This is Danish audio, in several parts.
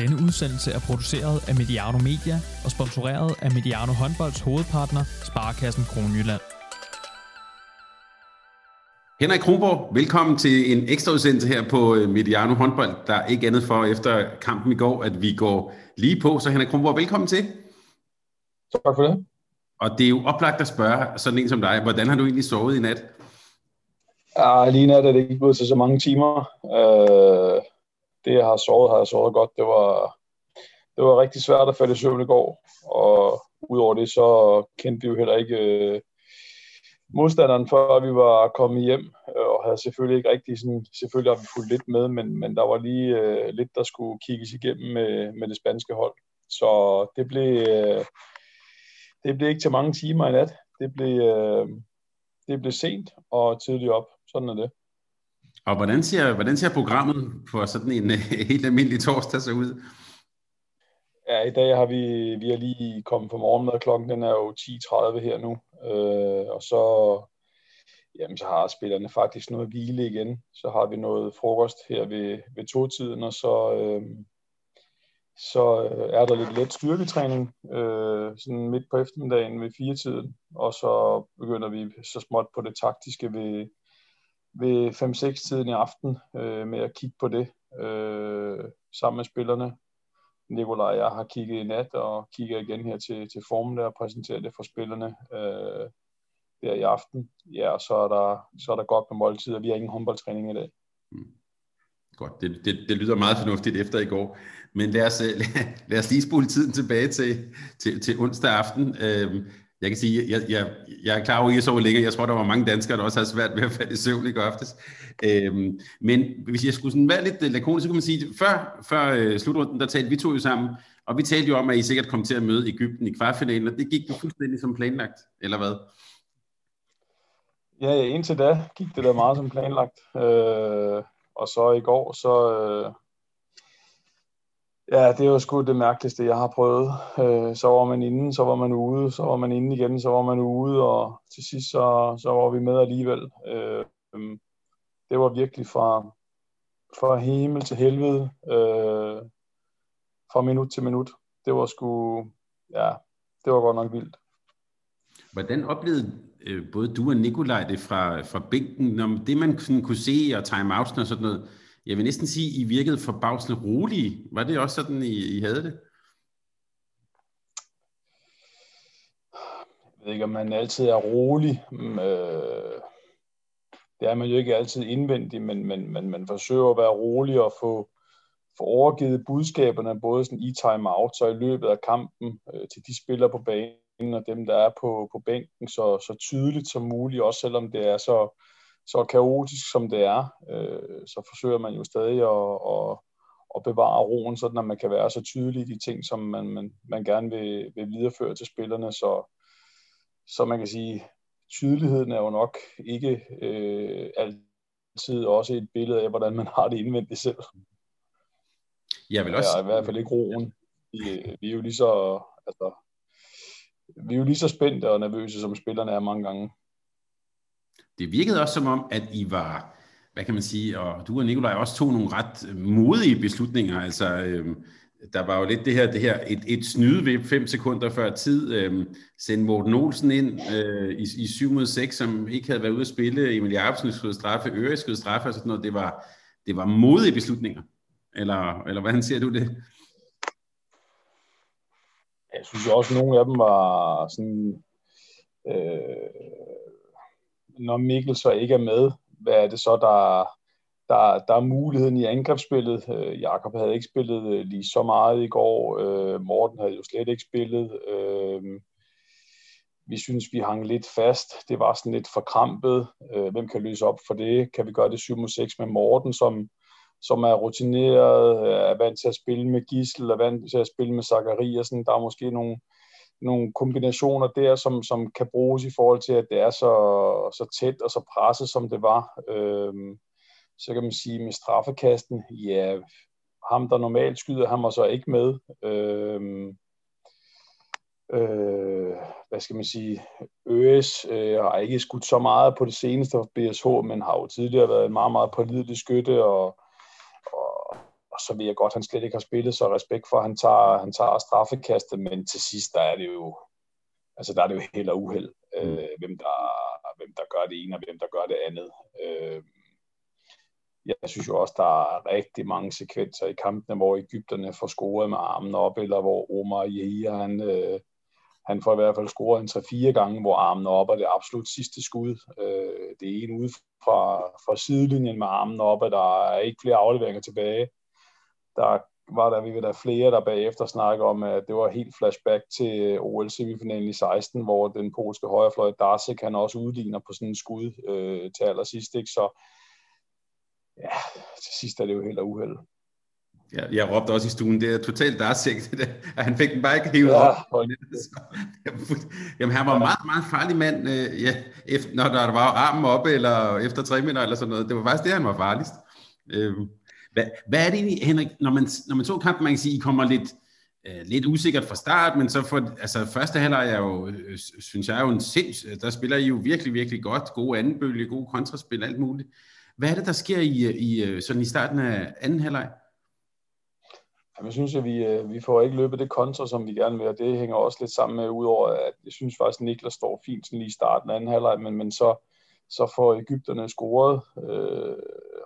Denne udsendelse er produceret af Mediano Media og sponsoreret af Mediano Håndbolds hovedpartner, Sparkassen Kronjylland. Henrik Kronborg, velkommen til en ekstra udsendelse her på øh, Mediano Håndbold. Der er ikke andet for efter kampen i går, at vi går lige på. Så Henrik Kronborg, velkommen til. Tak for det. Og det er jo oplagt at spørge sådan en som dig, hvordan har du egentlig sovet i nat? Ja, lige nat er det ikke blevet til så mange timer. Øh, det, jeg har sovet, har jeg sovet godt. Det var, det var rigtig svært at falde i søvn i går, og udover det, så kendte vi jo heller ikke øh, modstanderen, før vi var kommet hjem, øh, og havde selvfølgelig ikke rigtig sådan, selvfølgelig har vi fulgt lidt med, men, men der var lige øh, lidt, der skulle kigges igennem med, med det spanske hold. Så det blev, øh, det blev ikke til mange timer i nat. Det blev, øh, det blev sent og tidligt op. Sådan er det. Og hvordan ser, hvordan ser programmet på sådan en øh, helt almindelig torsdag så ud? Ja, i dag har vi, vi er lige kommet på morgenmad. Klokken den er jo 10.30 her nu. Øh, og så, jamen, så har spillerne faktisk noget hvile igen. Så har vi noget frokost her ved, ved to-tiden, og så, øh, så øh, er der lidt let styrketræning øh, sådan midt på eftermiddagen ved fire-tiden. Og så begynder vi så småt på det taktiske ved, ved 5-6-tiden i aften øh, med at kigge på det øh, sammen med spillerne. Nikolaj og jeg har kigget i nat og kigger igen her til, til formen der og præsenterer det for spillerne øh, der i aften. Ja, og så er der, så er der godt med måltider. vi har ingen håndboldtræning i dag. Mm. Godt, det, det, det lyder meget fornuftigt efter i går. Men lad os, øh, lad, lad os lige spole tiden tilbage til, til, til onsdag aften. Øh, jeg kan sige, jeg, jeg, jeg er klar over, at I så længe. Jeg tror, der var mange danskere, der også har svært ved at falde i søvn i går aftes. Øhm, men hvis jeg skulle sådan være lidt øh, lakonisk, så kan man sige, at før, før øh, slutrunden, der talte vi to jo sammen, og vi talte jo om, at I sikkert kom til at møde Ægypten i kvartfinalen, og det gik jo fuldstændig som planlagt, eller hvad? Ja, indtil da gik det da meget som planlagt. Øh, og så i går, så, øh, Ja, det er jo sgu det mærkeligste, jeg har prøvet. Øh, så var man inde, så var man ude, så var man inde igen, så var man ude, og til sidst så, så var vi med alligevel. Øh, øhm, det var virkelig fra, fra himmel til helvede, øh, fra minut til minut. Det var sgu, ja, det var godt nok vildt. Hvordan oplevede øh, både du og Nikolaj det fra, fra bænken, når det man sådan kunne se og timeouts og sådan noget, jeg vil næsten sige, I virkede forbavsende rolige. Var det også sådan, I, I havde det? Jeg ved ikke, om man altid er rolig. Mm, øh, det er man jo ikke altid indvendig, men, men, men man forsøger at være rolig og få, få overgivet budskaberne, både sådan i time-out, så i løbet af kampen, øh, til de spillere på banen og dem, der er på, på bænken, så, så tydeligt som muligt, også selvom det er så, så kaotisk som det er, øh, så forsøger man jo stadig at, at, at bevare roen, sådan at man kan være så tydelig i de ting, som man, man, man gerne vil, vil videreføre til spillerne. Så, så man kan sige, tydeligheden er jo nok ikke øh, altid også et billede af, hvordan man har det indvendigt selv. Jeg vil også... Ja, i hvert fald ikke roen. Vi, vi er jo lige så, altså, vi er jo lige så spændte og nervøse, som spillerne er mange gange det virkede også som om, at I var, hvad kan man sige, og du og Nikolaj også tog nogle ret øh, modige beslutninger. Altså, øh, der var jo lidt det her, det her et, et snyde ved fem sekunder før tid. Øh, sende Morten Olsen ind øh, i, i 7 mod 6, som ikke havde været ude at spille. Emil Jacobsen skulle straffe, Øre skulle straffe og sådan noget. Det var, det var modige beslutninger. Eller, eller hvordan ser du det? Jeg synes også, at nogle af dem var sådan... Øh, når Mikkel så ikke er med, hvad er det så, der, der, der er muligheden i angrebsspillet. Øh, Jakob havde ikke spillet øh, lige så meget i går. Øh, Morten havde jo slet ikke spillet. Øh, vi synes, vi hang lidt fast. Det var sådan lidt forkrampet. Øh, hvem kan løse op for det? Kan vi gøre det 7 6 med Morten, som, som er rutineret, er vant til at spille med Gissel, er vant til at spille med Zachariasen. Der er måske nogle, nogle kombinationer der, som, som kan bruges i forhold til, at det er så, så tæt og så presset, som det var. Øhm, så kan man sige med straffekasten, ja, ham der normalt skyder, han var så ikke med. Øhm, øh, hvad skal man sige, Øs øh, har ikke skudt så meget på det seneste for BSH, men har jo tidligere været en meget, meget pålidelig skytte, og, og, og så ved jeg godt, at han slet ikke har spillet, så respekt for, at han tager, han tager straffekastet, men til sidst, der er det jo, altså der er det jo held og uheld, øh, mm. hvem, der, hvem der gør det ene, og hvem der gør det andet. Øh, jeg synes jo også, der er rigtig mange sekvenser i kampene, hvor Ægypterne får scoret med armen op, eller hvor Omar Yehia, han, øh, han får i hvert fald scoret en 3-4 gange, hvor armen op er det absolut sidste skud. Øh, det er en ude fra, fra sidelinjen med armen op, og der er ikke flere afleveringer tilbage. Der var der, vi ved der flere, der bagefter snakker om, at det var helt flashback til OL semifinalen i 16, hvor den polske højrefløj Darsek, han også udligner på sådan en skud øh, til allersidst. Ikke? Så ja, til sidst er det jo helt af uheld. Ja, jeg råbte også i stuen, det er totalt Darsek, at han fik den bare ikke hævet ja, op. Jamen, han var en meget, meget farlig mand, øh, ja, efter, når der var armen oppe, eller efter tre minutter, eller sådan noget. Det var faktisk det, han var farligst. Øh, hvad, hvad er det egentlig, Henrik, når man, når man så kampen, man kan sige, I kommer lidt, øh, lidt usikkert fra start, men så for, altså første halvleg er jo, øh, synes jeg er jo en sinds, øh, der spiller I jo virkelig, virkelig godt, gode andenbølge, gode kontraspil, alt muligt. Hvad er det, der sker i, øh, i, øh, sådan i starten af anden halvleg? Jeg synes, at vi, vi får ikke løbet det kontra, som vi gerne vil, og det hænger også lidt sammen med, udover at jeg synes faktisk, at Niklas står fint sådan lige i starten af anden halvleg, men, men så, så får Ægypterne scoret øh,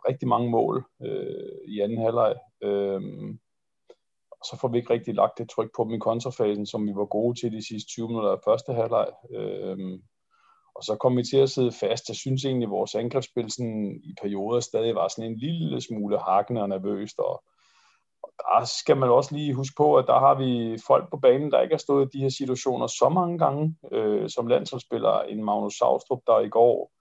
rigtig mange mål øh, i anden halvleg. Øh, og så får vi ikke rigtig lagt det tryk på dem i kontrafasen, som vi var gode til de sidste 20 minutter af første halvleg. Øh, og så kom vi til at sidde fast. Jeg synes egentlig, at vores angrebsspil sådan, i perioder stadig var sådan en lille smule hakkende og nervøst, og der skal man også lige huske på, at der har vi folk på banen, der ikke har stået i de her situationer så mange gange, øh, som landsholdsspiller en Magnus Saustrup, der i går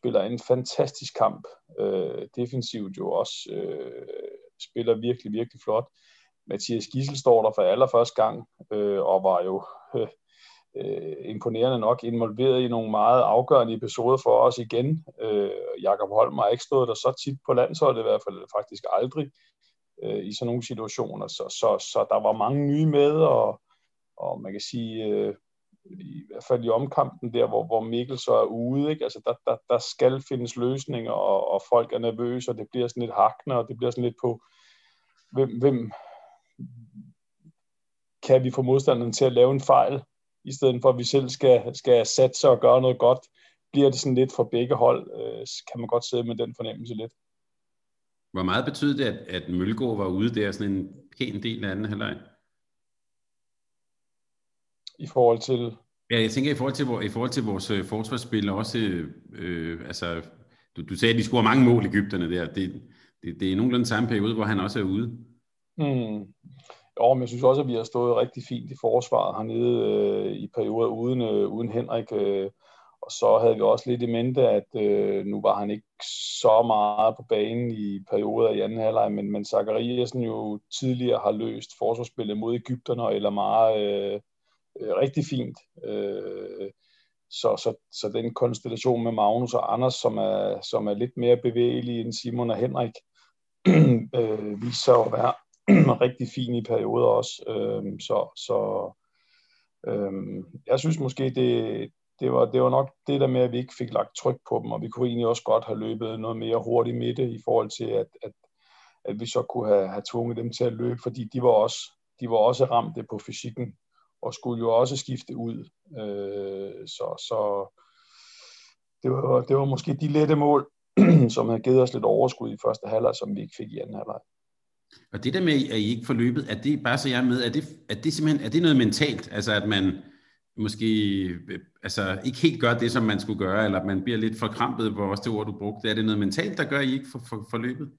spiller en fantastisk kamp. Øh, defensivt jo også øh, spiller virkelig, virkelig flot. Mathias Gissel står der for allerførste gang, øh, og var jo øh, øh, imponerende nok involveret i nogle meget afgørende episoder for os igen. Øh, Jakob Holm har ikke stået der så tit på landsholdet, i hvert fald faktisk aldrig øh, i sådan nogle situationer. Så, så, så der var mange nye med, og, og man kan sige, øh, i hvert fald i omkampen der, hvor, hvor Mikkel så er ude, ikke? Altså, der, der, der skal findes løsninger, og, og folk er nervøse, og det bliver sådan lidt hakne, og det bliver sådan lidt på, hvem, hvem kan vi få modstanderen til at lave en fejl, i stedet for at vi selv skal, skal satse og gøre noget godt, bliver det sådan lidt for begge hold, øh, kan man godt sidde med den fornemmelse lidt. Hvor meget betød det, at, at Mølgaard var ude der sådan en pæn del af anden halvleg? I forhold til? Ja, jeg tænker i forhold til, i forhold til vores øh, forsvarsspil også, øh, altså, du, du sagde, at de scorer mange mål, Ægypterne der. Det, det, det er nogenlunde samme periode, hvor han også er ude. Mm. Jo, men jeg synes også, at vi har stået rigtig fint i forsvaret hernede øh, i perioder uden, øh, uden Henrik. Øh, og så havde vi også lidt i mente, at øh, nu var han ikke så meget på banen i perioder i anden halvleg, men, men Zachariasen jo tidligere har løst forsvarsspillet mod Ægypterne eller meget øh, øh, rigtig fint. Øh, så, så, så den konstellation med Magnus og Anders, som er, som er lidt mere bevægelig end Simon og Henrik, øh, viser sig at være rigtig fin i perioder også. Øh, så så øh, jeg synes måske, det, det var, det var nok det der med, at vi ikke fik lagt tryk på dem, og vi kunne egentlig også godt have løbet noget mere hurtigt midte i forhold til, at, at, at vi så kunne have, have tvunget dem til at løbe, fordi de var også, de var også ramte på fysikken, og skulle jo også skifte ud. Øh, så så det, var, det var måske de lette mål, som havde givet os lidt overskud i første halvleg, som vi ikke fik i anden halvleg. Og det der med, at I ikke får løbet, er det bare så jeg med, er det, er det simpelthen er det noget mentalt? Altså at man, måske øh, altså, ikke helt gør det, som man skulle gøre, eller man bliver lidt forkrampet, hvor også det ord, du brugte. Er det noget mentalt, der gør, at I ikke får for, for løbet?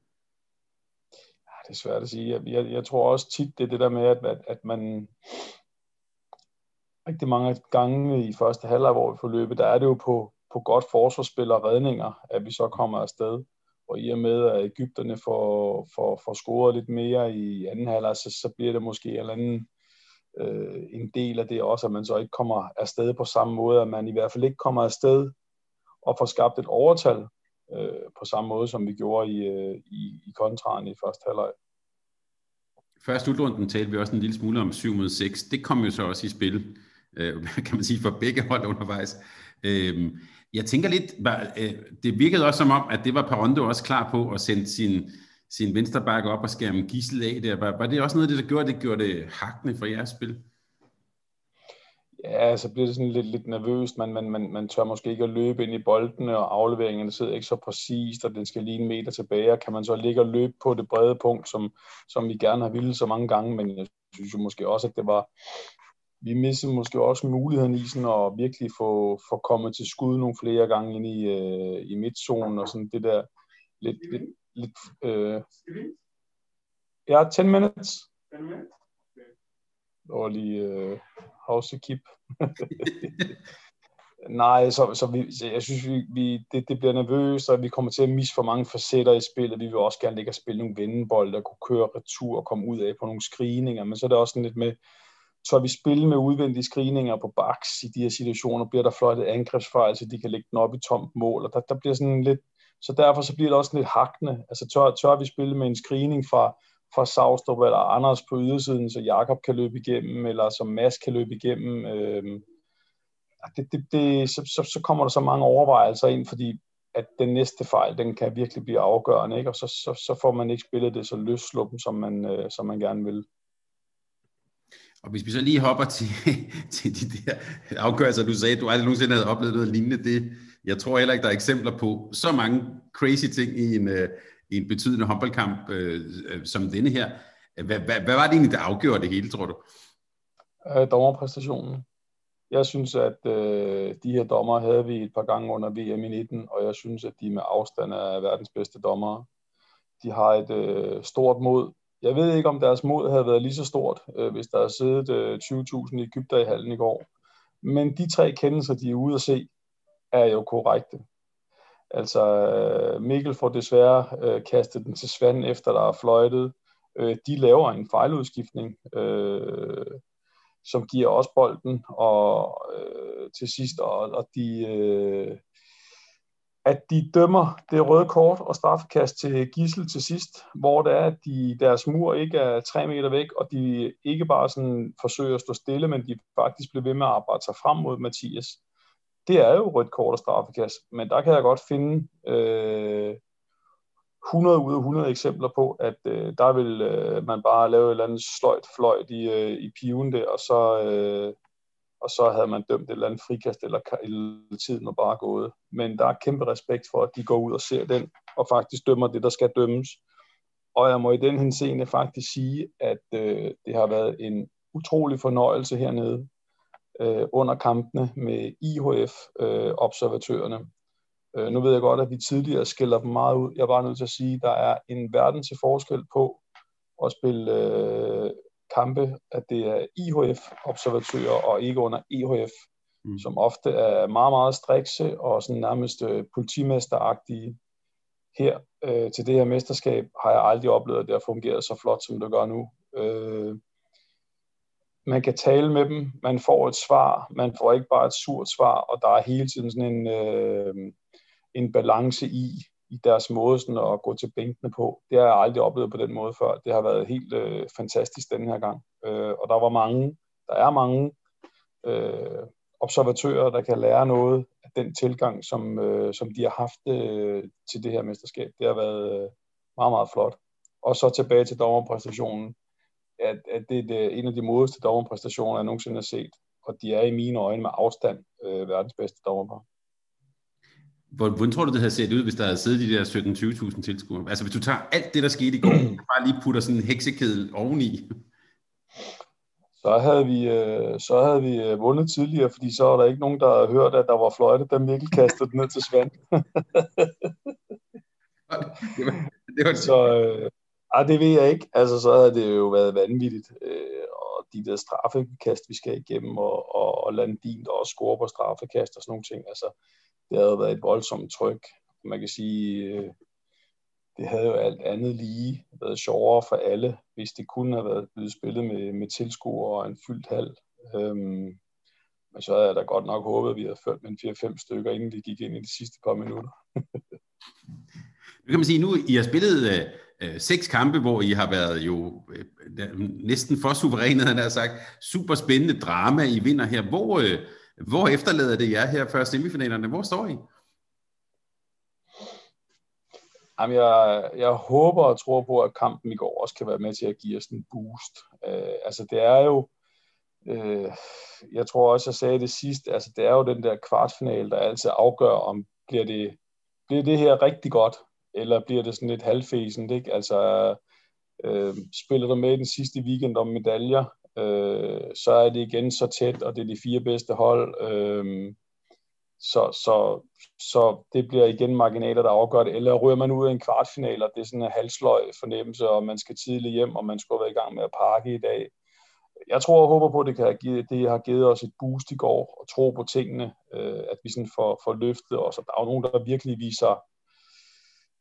Ja, det er svært at sige. Jeg, jeg, jeg tror også tit, det er det der med, at, at, at man rigtig mange gange i første halvleg, hvor vi får løbet, der er det jo på, på godt forsvarsspil og redninger, at vi så kommer afsted. Og i og med, at Ægypterne får, får, får scoret lidt mere i anden halvleg, så, så bliver det måske en eller anden øh, en del af det også, at man så ikke kommer afsted på samme måde, at man i hvert fald ikke kommer afsted og får skabt et overtal øh, på samme måde, som vi gjorde i, øh, i, i kontraen i første halvleg. Først slutrunden talte vi også en lille smule om 7 mod 6. Det kom jo så også i spil, øh, kan man sige, for begge hold undervejs. Øh, jeg tænker lidt, øh, det virkede også som om, at det var Parondo også klar på at sende sin, sin venstre bakke op og skærme gissel af der. Var, var det også noget af det, der gjorde, det gjorde det hakne for jeres spil? Ja, så bliver det sådan lidt, lidt nervøst. Man, man, man, man tør måske ikke at løbe ind i boldene, og afleveringerne sidder ikke så præcist, og den skal lige en meter tilbage. Kan man så ligge og løbe på det brede punkt, som, som vi gerne har ville så mange gange, men jeg synes jo måske også, at det var, vi missede måske også muligheden i sådan at virkelig få, få kommet til skud nogle flere gange ind i, øh, i midtzonen, og sådan det der lidt, lidt, lidt øh, ja, 10 minutes. 10 minutes? Og lige øh, housekeep. Nej, så, så, vi, så jeg synes, vi, vi, det, det bliver nervøst, og vi kommer til at misse for mange facetter i spillet. Vi vil også gerne ligge og spille nogle vendebold, der kunne køre retur og komme ud af på nogle screeninger, men så er det også sådan lidt med, så vi spille med udvendige screeninger på baks i de her situationer, bliver der fløjtet angrebsfejl, så de kan lægge den op i tomt mål, og der, der bliver sådan lidt, så derfor så bliver det også lidt hakne. Altså tør, tør vi spille med en screening fra, fra Savstrup eller Anders på ydersiden, så Jakob kan løbe igennem, eller så Mads kan løbe igennem. Øh, det, det, det, så, så, så kommer der så mange overvejelser ind, fordi at den næste fejl, den kan virkelig blive afgørende, ikke? og så, så, så får man ikke spillet det så løsluppen, som man, øh, som man gerne vil. Og hvis vi så lige hopper til, til de der afgørelser, du sagde, du aldrig nogensinde havde oplevet noget lignende, det, jeg tror heller ikke, der er eksempler på så mange crazy ting i en, øh, i en betydende håndboldkamp øh, øh, som denne her. Hvad, hvad, hvad var det egentlig, der afgjorde det hele, tror du? Øh, dommerpræstationen. Jeg synes, at øh, de her dommer havde vi et par gange under VM i 19, og jeg synes, at de med afstand er verdens bedste dommere. De har et øh, stort mod. Jeg ved ikke, om deres mod havde været lige så stort, øh, hvis der havde siddet øh, 20.000 i Ægypter i hallen i går. Men de tre kendelser, de er ude at se, er jo korrekte. Altså, øh, Mikkel får desværre øh, kastet den til Svand, efter der er fløjtet. Øh, de laver en fejludskiftning, øh, som giver os bolden, og øh, til sidst, og, og de, øh, at de dømmer det røde kort og straffekast til Gissel til sidst, hvor det er, at de, deres mur ikke er tre meter væk, og de ikke bare sådan forsøger at stå stille, men de faktisk bliver ved med at arbejde sig frem mod Mathias. Det er jo rødt kort og straffekast, men der kan jeg godt finde øh, 100 ud af 100 eksempler på, at øh, der vil øh, man bare lave et eller andet sløjt fløjt i, øh, i piven der, og så, øh, og så havde man dømt et eller andet frikast, eller, eller tiden var bare gået. Men der er kæmpe respekt for, at de går ud og ser den, og faktisk dømmer det, der skal dømmes. Og jeg må i den henseende faktisk sige, at øh, det har været en utrolig fornøjelse hernede øh, under kampene med IHF-observatørerne. Øh, øh, nu ved jeg godt, at vi tidligere skiller dem meget ud. Jeg er bare nødt til at sige, at der er en verden til forskel på at spille øh, kampe, at det er IHF-observatører og ikke under EHF, mm. som ofte er meget, meget strikse og sådan nærmest øh, politimesteragtige. Her øh, til det her mesterskab har jeg aldrig oplevet, at det har fungeret så flot, som det gør nu. Øh, man kan tale med dem, man får et svar, man får ikke bare et surt svar, og der er hele tiden sådan en, øh, en balance i, i deres måde sådan at gå til bænkene på. Det har jeg aldrig oplevet på den måde før. Det har været helt øh, fantastisk den her gang. Øh, og der var mange, der er mange øh, observatører, der kan lære noget af den tilgang, som, øh, som de har haft øh, til det her mesterskab. Det har været øh, meget, meget flot. Og så tilbage til dommerpræstationen at, at det er det, en af de modeste dommerpræstationer, jeg nogensinde har set. Og de er i mine øjne med afstand øh, verdens bedste dommerpar. Hvordan tror du, det havde set ud, hvis der havde siddet de der 17-20.000 tilskuere? Altså hvis du tager alt det, der skete i går, og bare lige putter sådan en heksekedel oveni. Så havde vi, øh, så havde vi øh, vundet tidligere, fordi så var der ikke nogen, der havde hørt, at der var fløjte, da Mikkel kastede den ned til Svend. det var, det var... Så, øh, ej, det ved jeg ikke. Altså, så havde det jo været vanvittigt. Øh, de der straffekast, vi skal igennem, og, og, og Landin, der også score på straffekast og sådan nogle ting. Altså, det havde været et voldsomt tryk. Man kan sige, øh, det havde jo alt andet lige været sjovere for alle, hvis det kunne have været blevet spillet med, med tilskuere og en fyldt hal. Øhm, men så havde jeg da godt nok håbet, at vi havde ført med 4-5 stykker, inden vi gik ind i de sidste par minutter. nu kan man sige, nu I har spillet øh, øh, seks kampe, hvor I har været jo øh, næsten for suveræne, han har sagt. Super spændende drama, I vinder her. Hvor, øh, hvor efterlader det jer her før semifinalerne? Hvor står I? Jamen, jeg, jeg håber og tror på, at kampen i går også kan være med til at give os en boost. Øh, altså, det er jo, øh, jeg tror også, jeg sagde det sidst, altså, det er jo den der kvartfinale, der altid afgør, om bliver det, bliver det her rigtig godt, eller bliver det sådan lidt halvfæsent, ikke? Altså, øh, spiller du med i den sidste weekend om medaljer, øh, så er det igen så tæt, og det er de fire bedste hold. Øh, så, så, så det bliver igen marginaler, der afgør det. Eller ryger man ud af en kvartfinal, og det er sådan en halsløj fornemmelse, og man skal tidligt hjem, og man skulle være i gang med at pakke i dag. Jeg tror og håber på, at det, kan have givet, det har givet os et boost i går, og tro på tingene, øh, at vi sådan får, får løftet os. Og der er jo nogen, der virkelig viser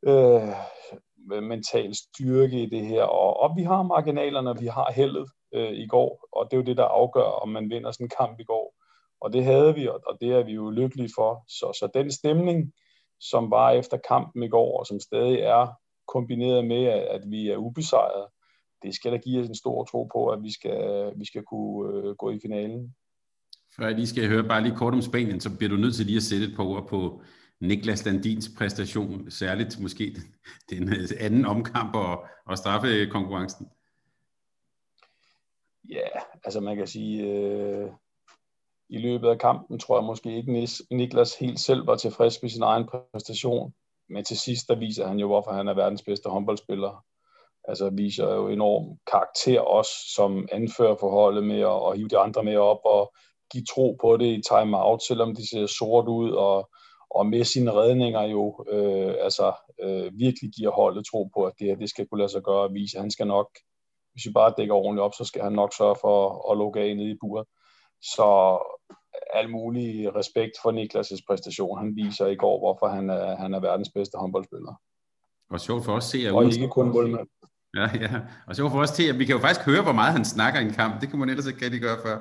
øh, mental styrke i det her. Og, og vi har marginalerne, vi har heldet øh, i går, og det er jo det, der afgør, om man vinder sådan en kamp i går. Og det havde vi, og det er vi jo lykkelige for. Så, så den stemning, som var efter kampen i går, og som stadig er kombineret med, at vi er ubesejret, det skal da give os en stor tro på, at vi skal, vi skal kunne øh, gå i finalen. Før jeg lige skal høre bare lige kort om Spanien, så bliver du nødt til lige at sætte et par ord på Niklas Landins præstation, særligt måske den, den øh, anden omkamp og, og straffekonkurrencen. Ja, altså man kan sige, øh, i løbet af kampen tror jeg måske ikke, Niklas helt selv var tilfreds med sin egen præstation. Men til sidst, der viser han jo, hvorfor han er verdens bedste håndboldspiller. Altså viser jo enorm karakter også som anfører for holdet med at, at hive de andre med op og give tro på det i time-out, selvom de ser sort ud, og, og med sine redninger jo øh, altså, øh, virkelig giver holdet tro på, at det her det skal kunne lade sig gøre og vise, at han skal nok, hvis vi bare dækker ordentligt op, så skal han nok sørge for at lukke af nede i buret. Så al mulig respekt for Niklas' præstation. Han viser i går, hvorfor han er, han er verdens bedste håndboldspiller. Og sjovt for os se, at og ikke kun målmand. Ja, ja. Og sjovt for os til, at vi kan jo faktisk høre, hvor meget han snakker i en kamp. Det kan man ellers ikke rigtig gøre før.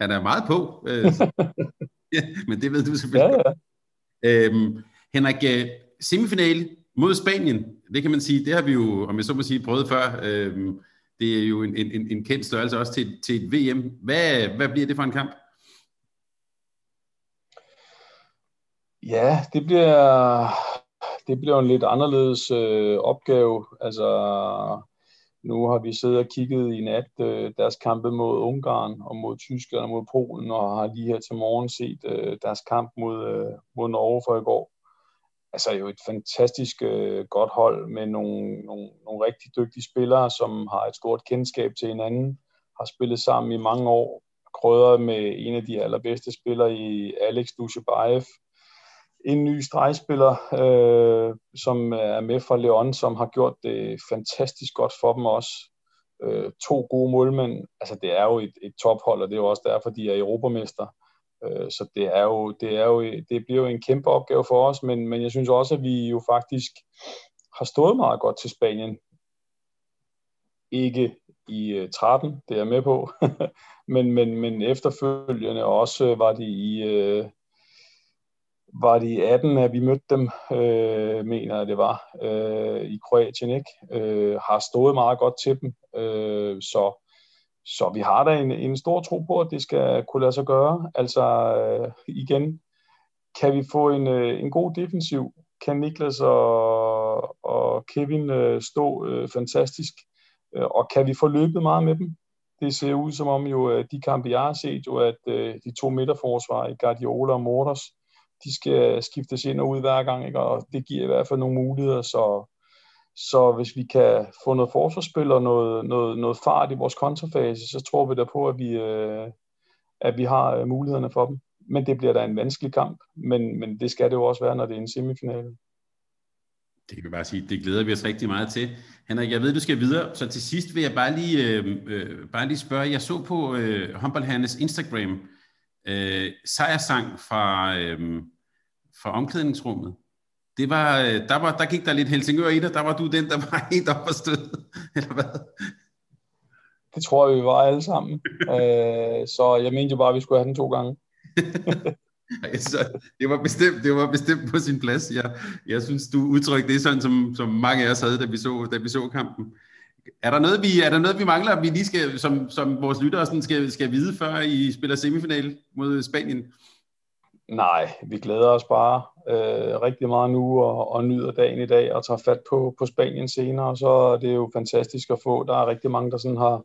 Han er meget på. Øh, ja, men det ved du selvfølgelig. Ja, ja. Øhm, Henrik, øh, semifinale mod Spanien, det kan man sige, det har vi jo, om jeg så må sige, prøvet før. Øhm, det er jo en, en, en kendt størrelse også til, til et VM. Hvad, hvad bliver det for en kamp? Ja, det bliver, det bliver en lidt anderledes øh, opgave. Altså, nu har vi siddet og kigget i nat øh, deres kampe mod Ungarn og mod Tyskland og mod Polen, og har lige her til morgen set øh, deres kamp mod, øh, mod Norge for i går. Altså jo et fantastisk øh, godt hold med nogle, nogle, nogle rigtig dygtige spillere, som har et stort kendskab til hinanden, har spillet sammen i mange år, krydret med en af de allerbedste spillere i Alex Dushebaev, en ny stregspiller, øh, som er med fra Leon, som har gjort det fantastisk godt for dem også. Øh, to gode målmænd. Altså, det er jo et, et tophold, og det er jo også derfor, de er europamester. Øh, så det, er jo, det, er jo, det bliver jo en kæmpe opgave for os, men, men jeg synes også, at vi jo faktisk har stået meget godt til Spanien. Ikke i øh, 13, det er jeg med på, men, men, men efterfølgende også var de i, øh, var det i 18, at vi mødte dem, øh, mener jeg det var, øh, i Kroatien, ikke? Øh, har stået meget godt til dem, øh, så, så vi har da en, en stor tro på, at det skal kunne lade sig gøre. Altså øh, igen, kan vi få en, øh, en god defensiv? Kan Niklas og, og Kevin øh, stå øh, fantastisk? Øh, og kan vi få løbet meget med dem? Det ser ud som om jo, de kampe, jeg har set, jo, at øh, de to midterforsvar i Guardiola og Morters, de skal skiftes ind og ud hver gang, ikke? og det giver i hvert fald nogle muligheder, så, så hvis vi kan få noget forsvarsspil og noget, noget, noget fart i vores kontrafase, så tror vi da på, at vi, øh, at vi har øh, mulighederne for dem. Men det bliver da en vanskelig kamp, men, men det skal det jo også være, når det er en semifinale. Det kan vi bare sige, det glæder vi os rigtig meget til. Henrik, jeg ved, du skal videre, så til sidst vil jeg bare lige, øh, øh, bare lige spørge, jeg så på øh, Humboldt Instagram, øh, sejrsang fra, øh, fra omklædningsrummet. Det var, øh, der, var, der gik der lidt Helsingør i dig, der var du den, der var helt op og stød, eller hvad? Det tror jeg, vi var alle sammen. øh, så jeg mente jo bare, at vi skulle have den to gange. det var bestemt, det var bestemt på sin plads. Jeg, jeg synes, du udtrykte det sådan, som, som mange af os havde, da vi så, da vi så kampen. Er der noget, vi, er der noget, vi mangler, vi lige skal, som, som vores lyttere sådan skal, skal vide, før I spiller semifinal mod Spanien? Nej, vi glæder os bare øh, rigtig meget nu og, og nyder dagen i dag og tager fat på, på Spanien senere. Og så er det jo fantastisk at få. Der er rigtig mange, der sådan har,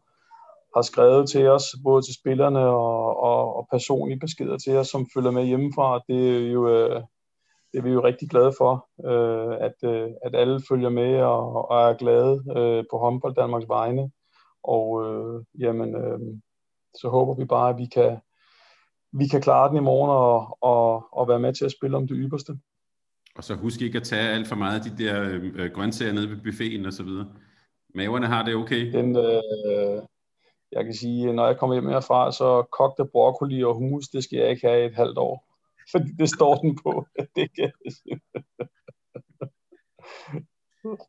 har skrevet til os, både til spillerne og, og, og personlige beskeder til os, som følger med hjemmefra. Det er jo, øh, det er vi jo rigtig glade for, øh, at, øh, at alle følger med og, og er glade øh, på håndbold Danmarks vegne. Og øh, jamen, øh, så håber vi bare, at vi kan, vi kan klare den i morgen og, og, og være med til at spille om det ypperste. Og så husk ikke at tage alt for meget af de der øh, grøntsager nede ved buffeten og så videre. Maverne har det okay? Den, øh, jeg kan sige, når jeg kommer hjem herfra, så kogte broccoli og hummus, det skal jeg ikke have i et halvt år. Fordi det står den på. det kan jeg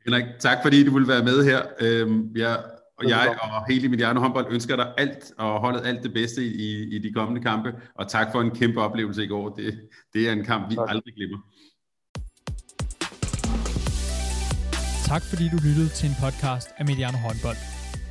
Henrik, tak fordi du ville være med her. Øhm, jeg, og jeg og hele Mediano håndbold ønsker dig alt og holdet alt det bedste i, i de kommende kampe. Og tak for en kæmpe oplevelse i går. Det, det er en kamp, vi tak. aldrig glemmer. Tak fordi du lyttede til en podcast af Mediano håndbold.